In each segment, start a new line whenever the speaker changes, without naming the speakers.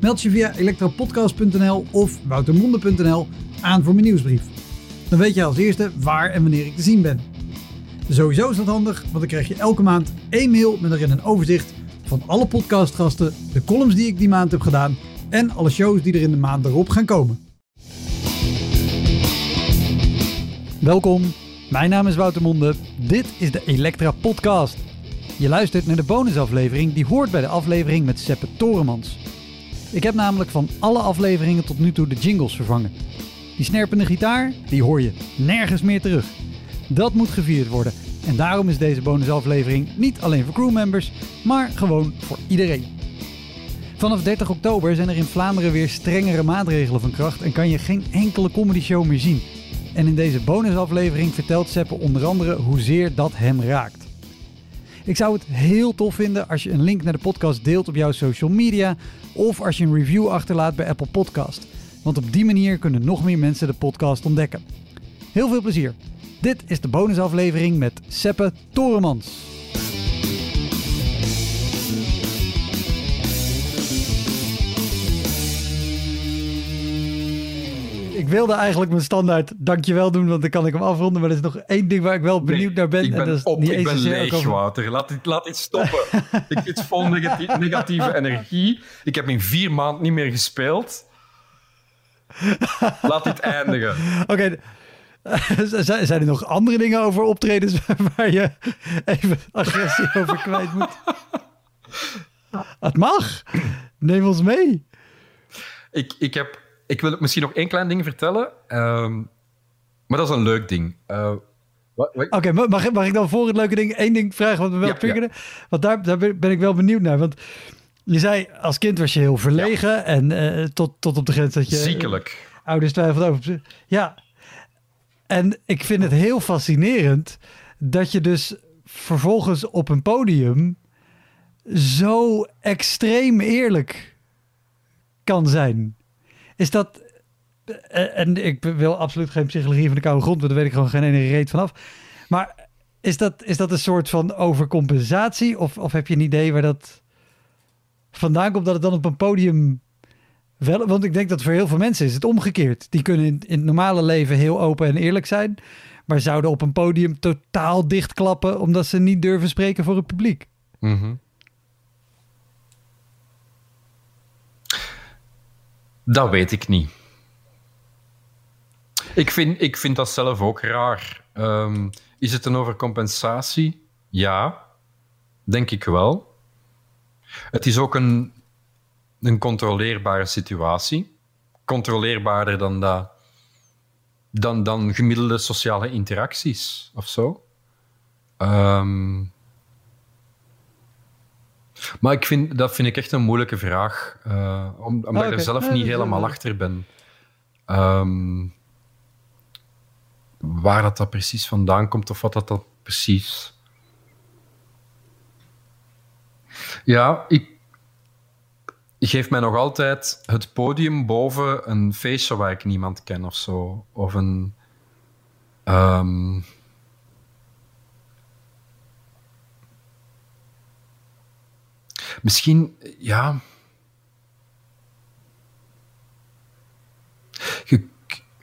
Meld je via elektropodcast.nl of woutermonde.nl aan voor mijn nieuwsbrief. Dan weet je als eerste waar en wanneer ik te zien ben. Sowieso is dat handig, want dan krijg je elke maand één mail met erin een overzicht van alle podcastgasten, de columns die ik die maand heb gedaan en alle shows die er in de maand erop gaan komen. Welkom, mijn naam is Wouter Monde. Dit is de Elektra Podcast. Je luistert naar de bonusaflevering die hoort bij de aflevering met Seppe Toremans. Ik heb namelijk van alle afleveringen tot nu toe de jingles vervangen. Die snerpende gitaar, die hoor je nergens meer terug. Dat moet gevierd worden. En daarom is deze bonusaflevering niet alleen voor crewmembers, maar gewoon voor iedereen. Vanaf 30 oktober zijn er in Vlaanderen weer strengere maatregelen van kracht en kan je geen enkele comedy show meer zien. En in deze bonusaflevering vertelt Seppe onder andere hoezeer dat hem raakt. Ik zou het heel tof vinden als je een link naar de podcast deelt op jouw social media of als je een review achterlaat bij Apple Podcast. Want op die manier kunnen nog meer mensen de podcast ontdekken. Heel veel plezier. Dit is de bonusaflevering met Seppe Toremans. Wilde eigenlijk mijn standaard dankjewel doen, want dan kan ik hem afronden. Maar er is nog één ding waar ik wel benieuwd naar ben.
Ik ben
en dat is
op,
niet
ik ben leeg, Wouter. Laat dit, laat dit stoppen. ik het vol negatieve, negatieve energie. Ik heb in vier maanden niet meer gespeeld. Laat dit eindigen.
Oké, zijn, zijn er nog andere dingen over optredens waar je even agressie over kwijt moet? Het mag. Neem ons mee.
Ik, ik, heb, ik wil misschien nog één klein ding vertellen. ehm, maar dat is een leuk ding. Eh,
Oké, ma- mag, ik- mag ik dan voor het leuke ding één ding vragen wat me wel
Ja,
triggerde? Want daar, daar ben ik wel benieuwd naar. Want je zei, als kind was je heel verlegen en eh, tot, tot op de grens dat je...
ziekelijk.
ouders twijfelden over. Ja. En ik vind het heel fascinerend dat je dus vervolgens op een podium zo extreem eerlijk kan zijn. Is dat. eh, En ik wil absoluut geen psychologie van de koude grond, want daar weet ik gewoon geen ene reet vanaf. Maar is dat, is dat een soort van overcompensatie? Of, of heb je een idee waar dat vandaan komt dat het dan op een podium wel, want ik denk dat voor heel veel mensen is het omgekeerd. Die kunnen in, in het normale leven heel open en eerlijk zijn, maar zouden op een podium totaal dichtklappen omdat ze niet durven spreken voor het publiek.
Mhm. Dat weet ik niet. Ik vind, ik vind dat zelf ook raar. Ehm, is het een overcompensatie? Ja, denk ik wel. Het is ook een, een controleerbare situatie. Controleerbaarder dan, dat, dan, dan gemiddelde sociale interacties of zo. Ehm, maar ik vind, dat vind ik echt een moeilijke vraag, eh, om, omdat
Ah,
ik er zelf
Ja,
niet
is
helemaal
wel-
achter ben. Ehm, waar dat, dat precies vandaan komt of wat dat, dat precies. Ja, ik geef mij nog altijd het podium boven een feestje waar ik niemand ken of zo. Of een. ehm, Misschien, ja.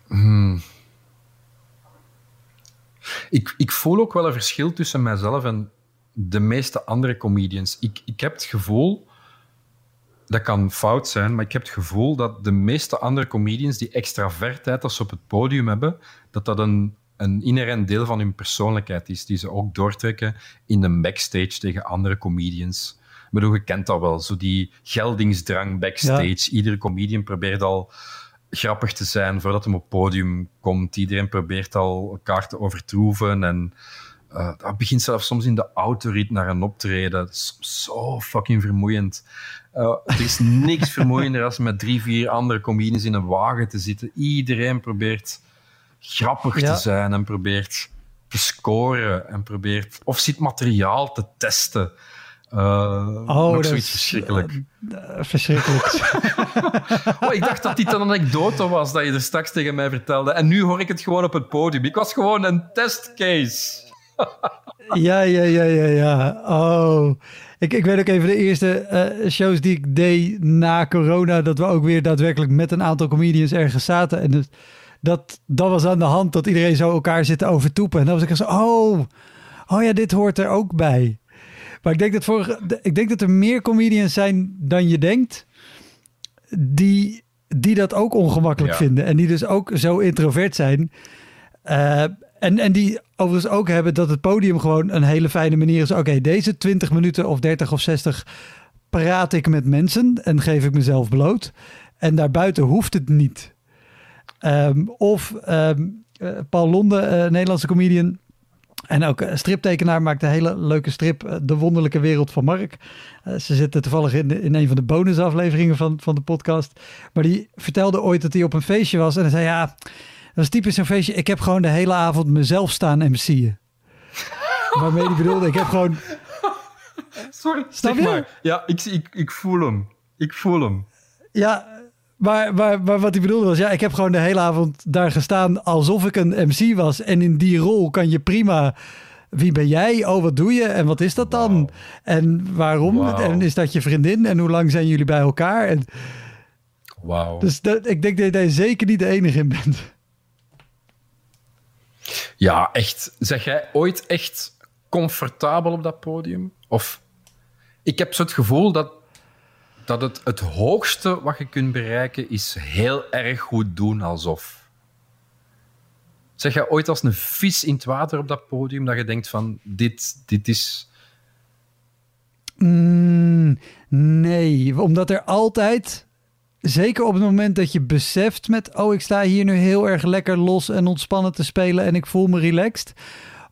Hmm. Ik, ik voel ook wel een verschil tussen mijzelf en de meeste andere comedians. Ik, ik heb het gevoel, dat kan fout zijn, maar ik heb het gevoel dat de meeste andere comedians die extravertheid als ze op het podium hebben, dat dat een, een inherent deel van hun persoonlijkheid is, die ze ook doortrekken in de backstage tegen andere comedians. Ik bedoel, je kent dat wel, zo die geldingsdrang backstage. Iedere comedian probeert al grappig te zijn voordat hij op het podium komt. Iedereen probeert al elkaar te overtroeven en Uh, dat begint zelfs soms in de autorit naar een optreden. Dat is zo fucking vermoeiend. Uh, er is niks vermoeiender als met drie, vier andere comedians in een wagen te zitten. Iedereen probeert grappig te zijn en probeert te scoren en probeert of zit materiaal te testen. Uh, oh, dat zoiets verschrikkelijk.
Uh, verschrikkelijk.
oh, ik dacht dat dit een anekdote was dat je er straks tegen mij vertelde. En nu hoor ik het gewoon op het podium. Ik was gewoon een testcase.
ja, ja, ja, ja, ja. Oh. Ik, ik weet ook even de eerste uh, shows die ik deed na corona. Dat we ook weer daadwerkelijk met een aantal comedians ergens zaten. En dus dat, dat was aan de hand dat iedereen zo elkaar zit te overtoepen. En dan was ik zo, oh, oh ja, dit hoort er ook bij. Maar ik denk dat, voor, ik denk dat er meer comedians zijn dan je denkt. Die, die dat ook ongemakkelijk vinden. En die dus ook zo introvert zijn. Uh, en, en die overigens ook hebben dat het podium gewoon een hele fijne manier is. Oké, deze 20 minuten of 30 of 60 praat ik met mensen en geef ik mezelf bloot. En daarbuiten hoeft het niet. Um, of um, Paul Londe, uh, Nederlandse comedian. En ook striptekenaar maakt een hele leuke strip, uh, De Wonderlijke Wereld van Mark. Uh, ze zitten toevallig in, in een van de bonusafleveringen van, van de podcast. Maar die vertelde ooit dat hij op een feestje was. En hij zei, ja, dat is typisch zo'n feestje. Ik heb gewoon de hele avond mezelf staan MC'en. Waarmee die bedoelde, ik heb gewoon...
Sorry, Snap je? maar. Ja, ik, ik, ik voel hem. Ik voel hem.
Ja, maar, maar, maar wat hij bedoelde was, ja, ik heb gewoon de hele avond daar gestaan alsof ik een MC was. En in die rol kan je prima. Wie ben jij? Oh, wat doe je? En wat is dat dan? En waarom? En is dat je vriendin? En hoe lang zijn jullie bij elkaar? En...
Wauw.
Dus dat, ik denk dat jij zeker niet de enige in bent.
Ja, echt. Zeg jij ooit echt comfortabel op dat podium? Of ik heb zo het gevoel dat, dat het, het hoogste wat je kunt bereiken is heel erg goed doen alsof. Zeg jij ooit als een vis in het water op dat podium dat je denkt van dit, dit is...
Mm, nee, omdat er altijd zeker op het moment dat je beseft met, oh, ik sta hier nu heel erg lekker los en ontspannen te spelen en ik voel me relaxed.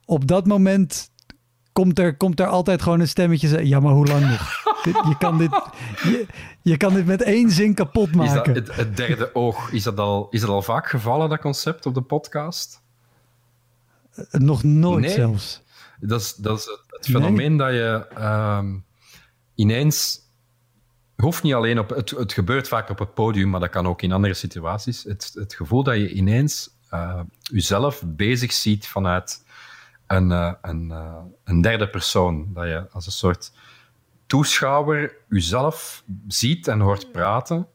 Op dat moment komt er, komt er altijd gewoon een stemmetje zeggen, ja, maar hoe lang nog? Je, kan dit, je, je, kan dit met één zin kapot maken.
Is dat het, derde oog, is dat, al, is dat al vaak gevallen, dat concept op de podcast?
Eh, nog nooit zelfs.
Dat is, dat is het, fenomeen dat je uh, ineens hoeft niet alleen op... Het, het gebeurt vaak op het podium, maar dat kan ook in andere situaties. Het, het gevoel dat je ineens uh, jezelf bezig ziet vanuit een, uh, een, uh, een derde persoon. Dat je als een soort toeschouwer jezelf ziet en hoort praten.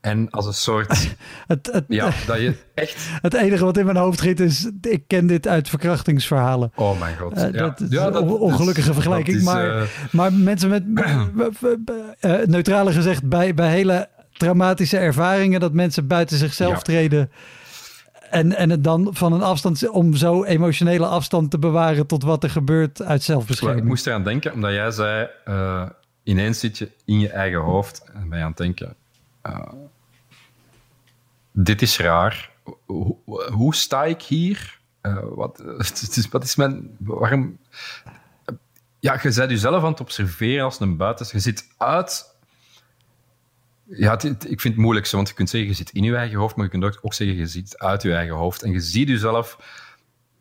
En als een soort.
het, het,
ja, dat je echt.
Het enige wat in mijn hoofd schiet is. Ik ken dit uit verkrachtingsverhalen.
Oh mijn god. Uh,
ja. Dat is ja, dat, ongelukkige vergelijking. Is, maar, uh... maar mensen met. uh, neutrale gezegd, bij, bij hele traumatische ervaringen. dat mensen buiten zichzelf ja. treden. En, en het dan van een afstand, om zo emotionele afstand te bewaren tot wat er gebeurt uit zelfbescherming.
Ik moest eraan denken, omdat jij zei, uh, ineens zit je in je eigen hoofd en ben je aan het denken, uh, dit is raar. Hoe, sta ik hier? Uh, wat, wat is mijn... Waarom... Ja, je bent jezelf aan het observeren als een buiten. Je zit uit... Ja, ik vind het moeilijk, want je kunt zeggen, je zit in je eigen hoofd, maar je kunt ook zeggen, je zit uit je eigen hoofd. En je ziet jezelf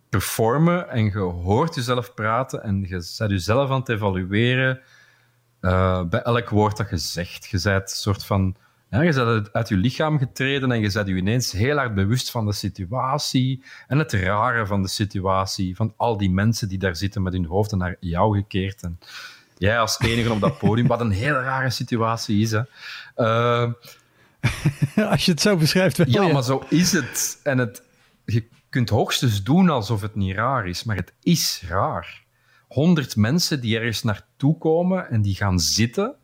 performen en je hoort jezelf praten en je zet jezelf aan het evalueren uh, bij elk woord dat je zegt. Je bent soort van ja, je bent uit je lichaam getreden en je bent je ineens heel hard bewust van de situatie en het rare van de situatie, van al die mensen die daar zitten met hun hoofden naar jou gekeerd. En jij als enige op dat podium, wat een hele rare situatie is. Hè. Uh,
als je het zo beschrijft. Wel,
ja, ja, maar zo is het. En het, je kunt hoogstens doen alsof het niet raar is, maar het is raar. Honderd mensen die ergens naartoe komen en die gaan zitten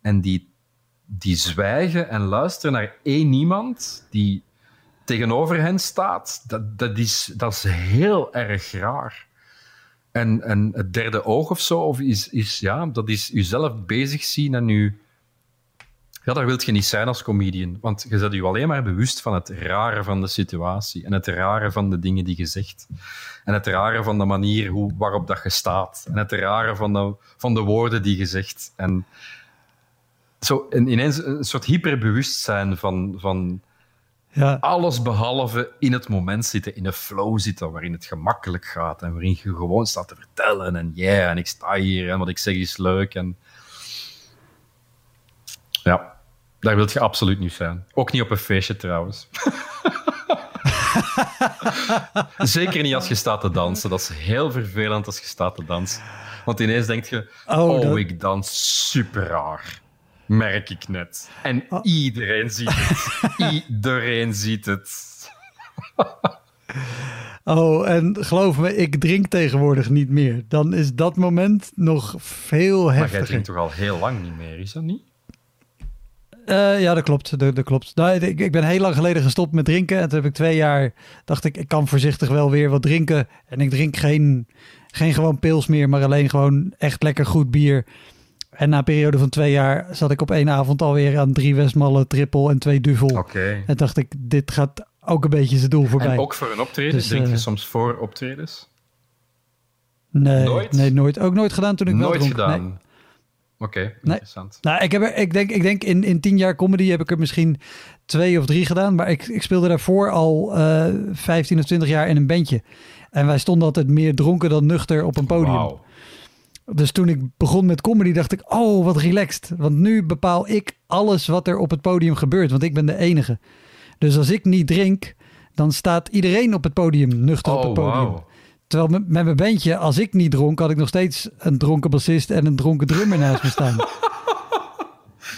en die die zwijgen en luisteren naar één iemand die tegenover hen staat, dat, dat, is, dat is heel erg raar. En, en het derde oog of zo, of is, is, ja, dat is jezelf bezig zien en je Ja, daar wilt je niet zijn als comedian. Want je bent je alleen maar bewust van het rare van de situatie. En het rare van de dingen die je zegt. En het rare van de manier hoe, waarop dat je staat. En het rare van de, van de woorden die je zegt. En zo en ineens een soort hyperbewustzijn van, van
Ja.
alles behalve in het moment zitten, in een flow zitten waarin het gemakkelijk gaat en waarin je gewoon staat te vertellen en yeah, en ik sta hier en wat ik zeg is leuk. En... Ja, daar wil je absoluut niet zijn. Ook niet op een feestje trouwens. Zeker niet als je staat te dansen. Dat is heel vervelend als je staat te dansen. Want ineens denk je,
Oh,
oh,
dat-
ik dans super raar. Merk ik net. En iedereen ziet het. iedereen ziet het.
Oh, en geloof me, ik drink tegenwoordig niet meer. Dan is dat moment nog veel
Maar jij
heftiger.
drinkt toch al heel lang niet meer, is dat niet?
Eh, ja, dat klopt. Dat, dat klopt. Nou, ik, ik ben heel lang geleden gestopt met drinken. En toen heb ik twee jaar, dacht ik, ik kan voorzichtig wel weer wat drinken. En ik drink geen, geen gewoon pils meer, maar alleen gewoon echt lekker goed bier. En na een periode van twee jaar zat ik op één avond alweer aan drie Westmallen, triple en twee duvel.
Oké.
En dacht ik, dit gaat ook een beetje zijn doel voorbij.
En ook voor een optreden?
Dus,
Drink je
eh,
soms voor optredens?
nee,
nooit?
Nee, nooit. Ook nooit gedaan toen ik wel
Nooit
dronk.
gedaan.
Nee.
Oké, interessant.
Nou, ik, heb er, ik denk, ik denk in, in tien jaar comedy heb ik er misschien twee of drie gedaan. Maar ik, ik speelde daarvoor al eh 15 of 20 jaar in een bandje. En wij stonden altijd meer dronken dan nuchter op een podium. Dus toen ik begon met comedy dacht ik, oh wat relaxed. Want nu bepaal ik alles wat er op het podium gebeurt. Want ik ben de enige. Dus als ik niet drink, dan staat iedereen op het podium nuchter op
Oh,
het podium.
wauw.
Terwijl met, met mijn bandje, als ik niet dronk, had ik nog steeds een dronken bassist en een dronken drummer naast me staan.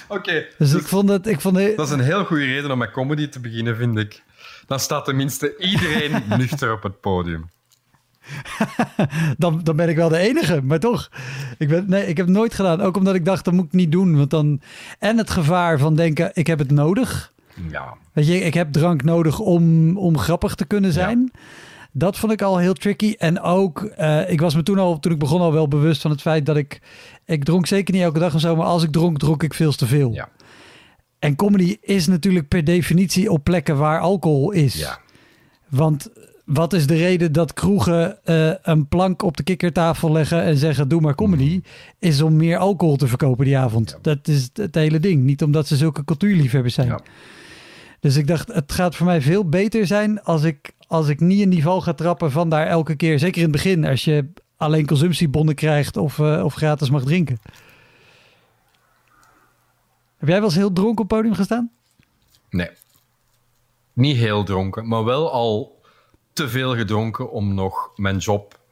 Oké,
Dus ik vond het, ik vond het,
dat is een heel goede reden om met comedy te beginnen, vind ik. Dan staat tenminste iedereen nuchter op het podium.
dan, dan ben ik wel de enige. Maar toch, ik, ben, nee, ik heb het nooit gedaan. Ook omdat ik dacht, dat moet ik niet doen. Want dan, en het gevaar van denken, ik heb het nodig.
Ja,
Weet je, ik heb drank nodig om, om grappig te kunnen zijn. Dat vond ik al heel tricky. En ook, eh, ik was me toen al, toen ik begon al wel bewust van het feit dat ik, ik dronk zeker niet elke dag of zo, maar als ik dronk, dronk ik veel te veel.
ja,
En comedy is natuurlijk per definitie op plekken waar alcohol is.
ja.
Want wat is de reden dat kroegen eh, een plank op de kikkertafel leggen en zeggen doe maar comedy, is om meer alcohol te verkopen die avond. Dat is het hele ding. Niet omdat ze zulke cultuurliefhebbers zijn.
Ja.
Dus ik dacht, het gaat voor mij veel beter zijn als ik, als ik niet in die val ga trappen van daar elke keer, zeker in het begin, als je alleen consumptiebonnen krijgt of, eh, of gratis mag drinken. Heb jij wel eens heel dronken op podium gestaan?
Nee. Niet heel dronken, maar wel al te veel gedronken om nog mijn job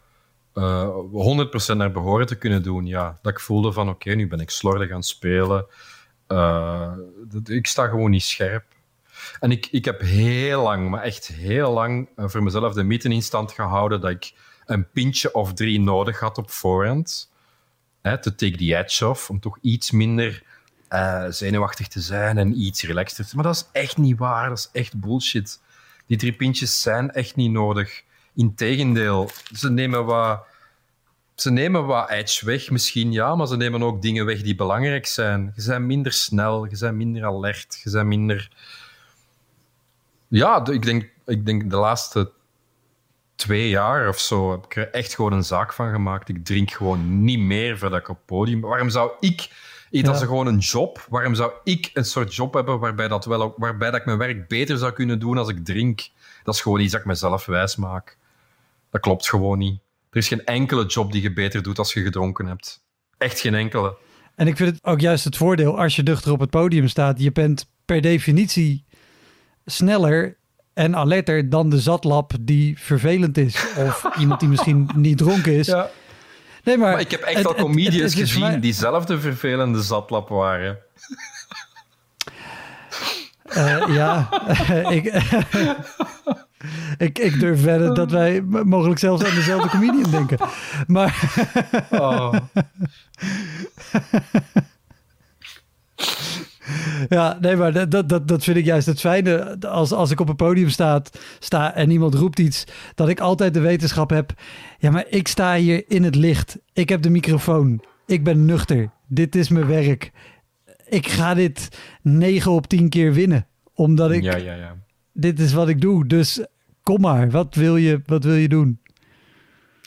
eh 100% naar behoren te kunnen doen. Ja, dat ik voelde van oké, nu ben ik slordig aan het spelen. Eh, ik sta gewoon niet scherp. En ik, ik heb heel lang, maar echt heel lang, eh, voor mezelf de mythe in stand gehouden dat ik een pintje of drie nodig had op voorhand. Hè, to take the edge off, om toch iets minder eh, zenuwachtig te zijn en iets relaxter te Maar dat is echt niet waar, dat is echt bullshit. Die drie pintjes zijn echt niet nodig. Integendeel, ze nemen wat, ze nemen wat edge weg, misschien ja, maar ze nemen ook dingen weg die belangrijk zijn. Je bent minder snel, je bent minder alert, je bent minder... Ja, ik denk, ik denk de laatste twee jaar of zo heb ik er echt gewoon een zaak van gemaakt. Ik drink gewoon niet meer voordat ik op het podium. Waarom zou ik... Dat
Ja.
is gewoon een job. Waarom zou ik een soort job hebben waarbij, dat wel ook, waarbij dat ik mijn werk beter zou kunnen doen als ik drink? Dat is gewoon iets dat ik mezelf wijs maak. Dat klopt gewoon niet. Er is geen enkele job die je beter doet als je gedronken hebt. Echt geen enkele.
En ik vind het ook juist het voordeel als je duchter op het podium staat. Je bent per definitie sneller en alerter dan de zatlap die vervelend is. Of iemand die misschien niet dronken is.
Ja.
Nee, maar,
Maar ik heb echt
het-
al
het- het-
comedians
het voor
gezien
mij-
die zelf de vervelende zatlap waren.
Eh, ja, ik, ik, ik durf wedden dat wij mogelijk zelfs aan dezelfde comedian denken. Maar
Oh.
Ja, nee, maar dat, dat, dat, vind ik juist het fijne. Als, als ik op een podium sta, sta en iemand roept iets, dat ik altijd de wetenschap heb. Ja, maar ik sta hier in het licht. Ik heb de microfoon. Ik ben nuchter. Dit is mijn werk. ik ga dit 9 op 10 keer winnen. Omdat ik,
Ja, ja, ja.
dit is wat ik doe. Dus kom maar, wat wil je, wat wil je doen?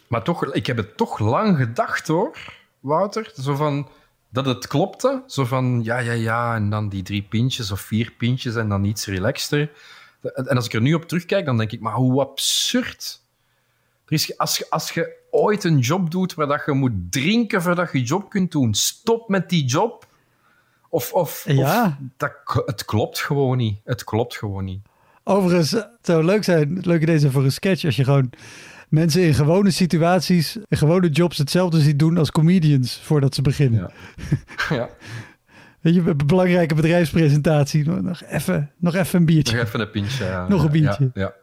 Maar toch, ik heb het toch lang gedacht hoor, Wouter. Zo van dat het klopte. Zo van ja, ja, ja. En dan die drie pintjes of vier pintjes en dan iets relaxter. En als ik er nu op terugkijk, dan denk ik, maar hoe absurd. Er is, als, je, als je ooit een job doet waar dat je moet drinken voordat je job kunt doen, stop met die job. Of, of,
Ja.
of dat, het klopt gewoon niet. Het klopt gewoon niet.
Overigens, het zou leuk zijn, het leuke deze voor een sketch, als je gewoon mensen in gewone situaties, in gewone jobs hetzelfde ziet doen als comedians voordat ze beginnen.
Ja. ja.
Weet je, een belangrijke bedrijfspresentatie, nog even, nog even een biertje.
Nog even een pintje. Ja.
Nog een biertje.
Ja, ja.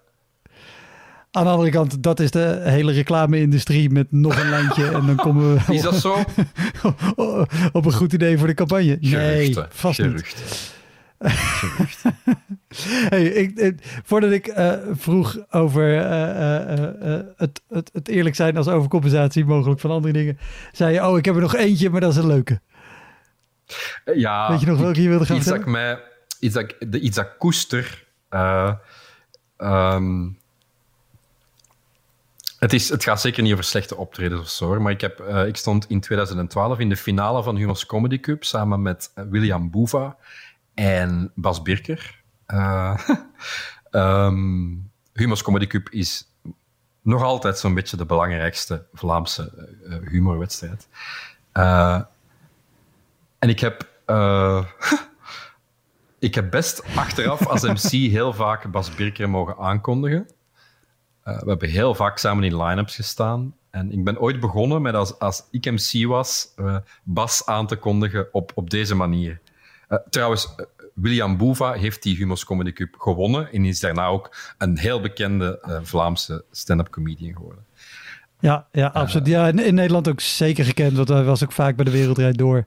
Aan de andere kant, dat is de hele reclame-industrie met nog een lijntje en dan komen we
Is dat zo?
op een goed idee voor de campagne. Nee,
Geruchten.
vast niet. Hey, ik, ik- voordat ik eh, vroeg over eh, eh, het, het, het eerlijk zijn als overcompensatie mogelijk van andere dingen, zei je, oh, ik heb er nog eentje, maar dat is een leuke.
Ja,
Weet je nog welke je wilde gaan
iets dat ik mij, iets dat, ik- de, iets dat koester. eh, ehm, het, is, het gaat zeker niet over slechte optredens of zo, maar ik, heb, ik stond in 2012 in de finale van Humo's Comedy Cup samen met William Boeva en Bas Birker. Eh ehm, Humo's Comedy Cup is nog altijd zo'n beetje de belangrijkste Vlaamse eh, humorwedstrijd. Eh, en ik heb, ik heb best achteraf als MC heel vaak Bas Birker mogen aankondigen. We hebben heel vaak samen in line-ups gestaan. En ik ben ooit begonnen met als, als ik MC was, Bas aan te kondigen op, op deze manier. Eh, trouwens, eh, William Boeva heeft die Humos Comedy Cup gewonnen en is daarna ook een heel bekende eh, Vlaamse stand-up comedian geworden.
Ja, ja absoluut. Ja, in, in Nederland ook zeker gekend, want hij was ook vaak bij de Wereldrijd Door.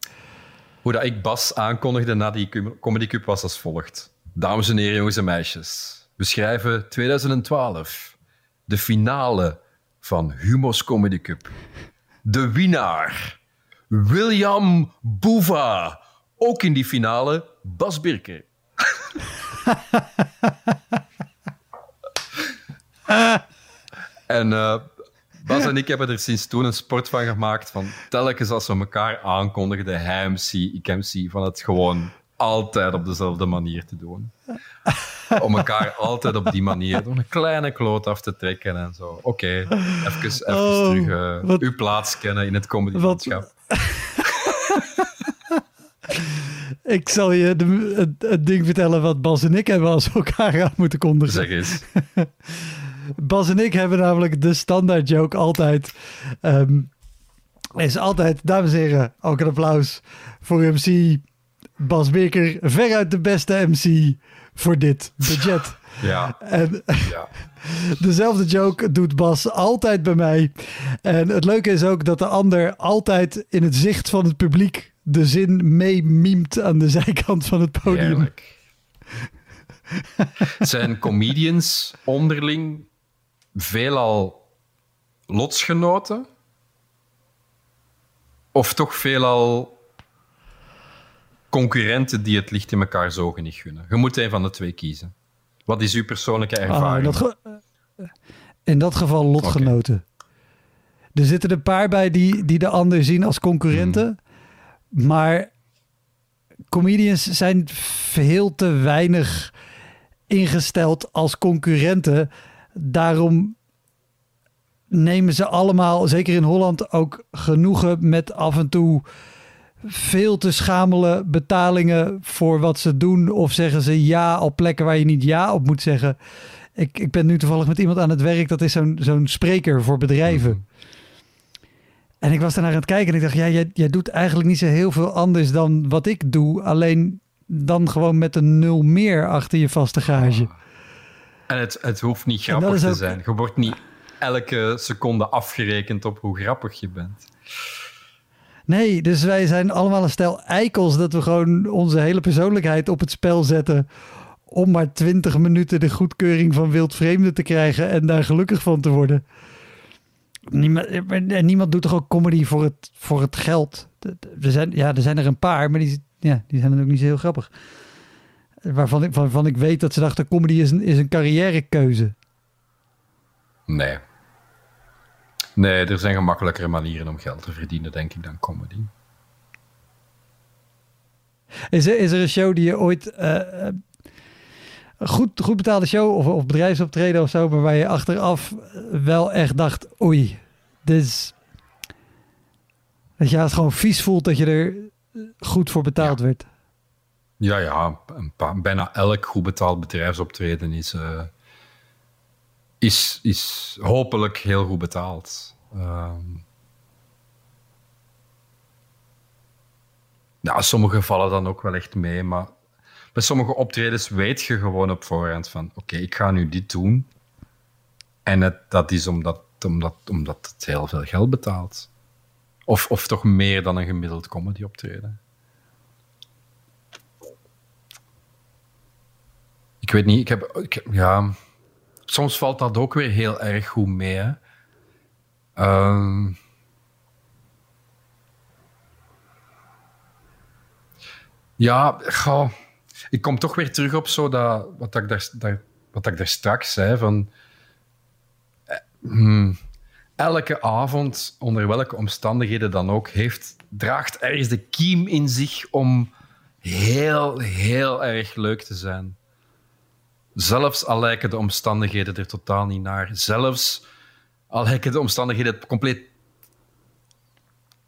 Hoe dat ik Bas aankondigde na die Comedy Cup was als volgt. Dames en heren, jongens en meisjes. We schrijven 2012. De finale van Humo's Comedy Cup. De winnaar. William Boeva. Ook in die finale Bas Birker. en eh, Bas en ik hebben er sinds toen een sport van gemaakt. Van telkens als we elkaar aankondigden, hij MC, ik MC, van het gewoon altijd op dezelfde manier te doen. Om elkaar altijd op die manier door een kleine kloot af te trekken en zo. Oké, even, even
Oh,
terug eh,
wat-
uw plaats kennen in het comedylandschap.
Ik zal je de, het, het ding vertellen wat Bas en ik hebben als we elkaar aan moeten kondigen.
Zeg eens.
Bas en ik hebben namelijk de standaard joke altijd. ehm, is altijd, dames en heren, ook een applaus voor MC Bas Beker. Veruit de beste MC voor dit budget.
Ja,
En
ja.
dezelfde joke doet Bas altijd bij mij. En het leuke is ook dat de ander altijd in het zicht van het publiek de zin mee mimt aan de zijkant van het podium.
Heerlijk. Zijn comedians onderling veelal lotsgenoten? Of toch veelal concurrenten die het licht in elkaar zogen niet gunnen? Je moet een van de twee kiezen. Wat is uw persoonlijke
Ah, in,
ervaring?
dat ge- in dat geval lotgenoten. Er zitten een paar bij die, die de ander zien als concurrenten. Maar comedians zijn veel te weinig ingesteld als concurrenten. Daarom nemen ze allemaal, zeker in Holland, ook genoegen met af en toe veel te schamele betalingen voor wat ze doen. Of zeggen ze ja op plekken waar je niet ja op moet zeggen. Ik, ik ben nu toevallig met iemand aan het werk. Dat is zo'n zo'n spreker voor bedrijven. En ik was daarnaar aan het kijken en ik dacht, ja, jij, jij doet eigenlijk niet zo heel veel anders dan wat ik doe. Alleen dan gewoon met een nul meer achter je vaste gage.
En het, het hoeft niet grappig te zijn. Je wordt niet elke seconde afgerekend op hoe grappig je bent.
Nee, dus wij zijn allemaal een stel eikels dat we gewoon onze hele persoonlijkheid op het spel zetten. Om maar 20 minuten de goedkeuring van wildvreemden te krijgen en daar gelukkig van te worden. Niemand, en niemand doet toch ook comedy voor het, voor het geld? Er zijn, ja, er zijn er een paar, maar die, ja, die zijn dan ook niet zo heel grappig. Waarvan ik, waarvan ik weet dat ze dachten, comedy is een, is een carrièrekeuze.
Nee. Nee, er zijn gemakkelijkere manieren om geld te verdienen, denk ik, dan comedy.
Is er, is er een show die je ooit... eh, goed, goed betaalde show of, of bedrijfsoptreden of zo... maar waar je achteraf wel echt dacht... oei, dit is... Dat je het gewoon vies voelt dat je er goed voor betaald werd.
Ja, ja. Een paar, bijna elk goed betaald bedrijfsoptreden is, eh, is, is hopelijk heel goed betaald. Ehm ja, sommige vallen dan ook wel echt mee, maar bij sommige optredens weet je gewoon op voorhand van oké, ik ga nu dit doen. En dat is omdat, omdat, omdat het heel veel geld betaalt. Of, of toch meer dan een gemiddeld comedy optreden. Ik weet niet, ik heb, ik ja, soms valt dat ook weer heel erg goed mee. Ehm, ja, ik kom toch weer terug op zo dat, wat, ik daar, daar, wat ik daar straks zei. Van, eh, hmm, elke avond, onder welke omstandigheden dan ook, heeft, draagt ergens de kiem in zich om heel, heel erg leuk te zijn. Zelfs al lijken de omstandigheden er totaal niet naar. Zelfs al lijken de omstandigheden compleet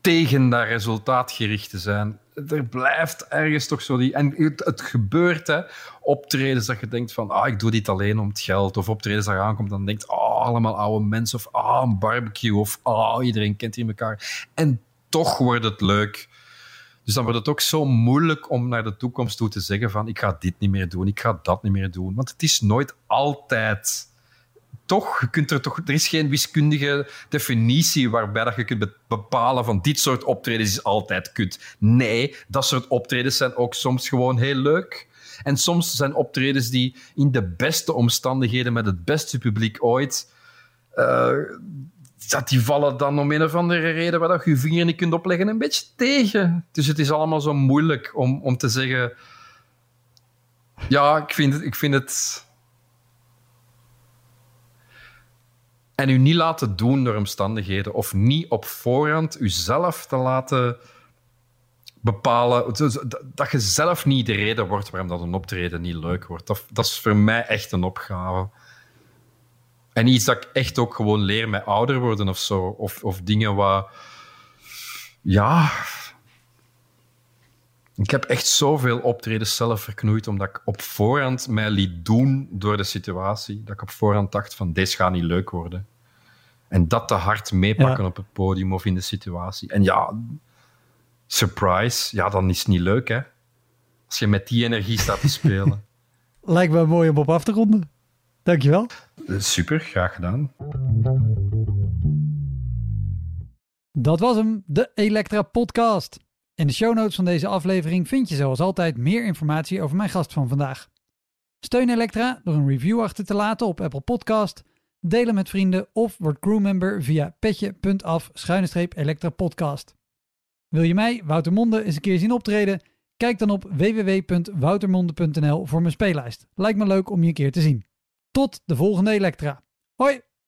tegen dat resultaat gericht te zijn. Er blijft ergens toch zo die... En het, gebeurt, hè. Optredens dat je denkt van... Ah, ik doe dit alleen om het geld. Of optredens dat je aankomt dan denkt... Ah, allemaal oude mensen. Of ah, een barbecue. Of ah, iedereen kent hier elkaar. En toch wordt het leuk. Dus dan wordt het ook zo moeilijk om naar de toekomst toe te zeggen van ik ga dit niet meer doen, ik ga dat niet meer doen. Want het is nooit altijd... Toch, je kunt er, toch, er is geen wiskundige definitie waarbij dat je kunt be- bepalen van dit soort optredens is altijd kut. Nee, dat soort optredens zijn ook soms gewoon heel leuk. En soms zijn optredens die in de beste omstandigheden met het beste publiek ooit eh, dat die vallen dan om een of andere reden waar je je vinger niet kunt opleggen een beetje tegen. Dus het is allemaal zo moeilijk om, om te zeggen... Ja, ik vind het... Ik vind het... En u niet laten doen door omstandigheden of niet op voorhand uzelf te laten bepalen... Dat je zelf niet de reden wordt waarom dat een optreden niet leuk wordt. Dat is voor mij echt een opgave. En iets dat ik echt ook gewoon leer met ouder worden of zo. Of, of dingen waar... Ja... Ik heb echt zoveel optredens zelf verknoeid, omdat ik op voorhand mij liet doen door de situatie. Dat ik op voorhand dacht van, deze gaat niet leuk worden. En dat te hard meepakken
Ja.
op het podium of in de situatie. En ja, surprise, ja, dan is het niet leuk, hè. Als je met die energie staat te spelen.
Lijkt me mooi om op af te ronden. Dankjewel.
Super, graag gedaan.
Dat was hem, de Elektra Podcast. In de show notes van deze aflevering vind je zoals altijd meer informatie over mijn gast van vandaag. Steun Elektra door een review achter te laten op Apple Podcast, delen met vrienden of word crewmember via petje.af Elektra Podcast. Wil je mij, Wouter Monde, eens een keer zien optreden? Kijk dan op www.woutermonde.nl voor mijn speellijst. Lijkt me leuk om je een keer te zien. Tot de volgende Elektra. Hoi!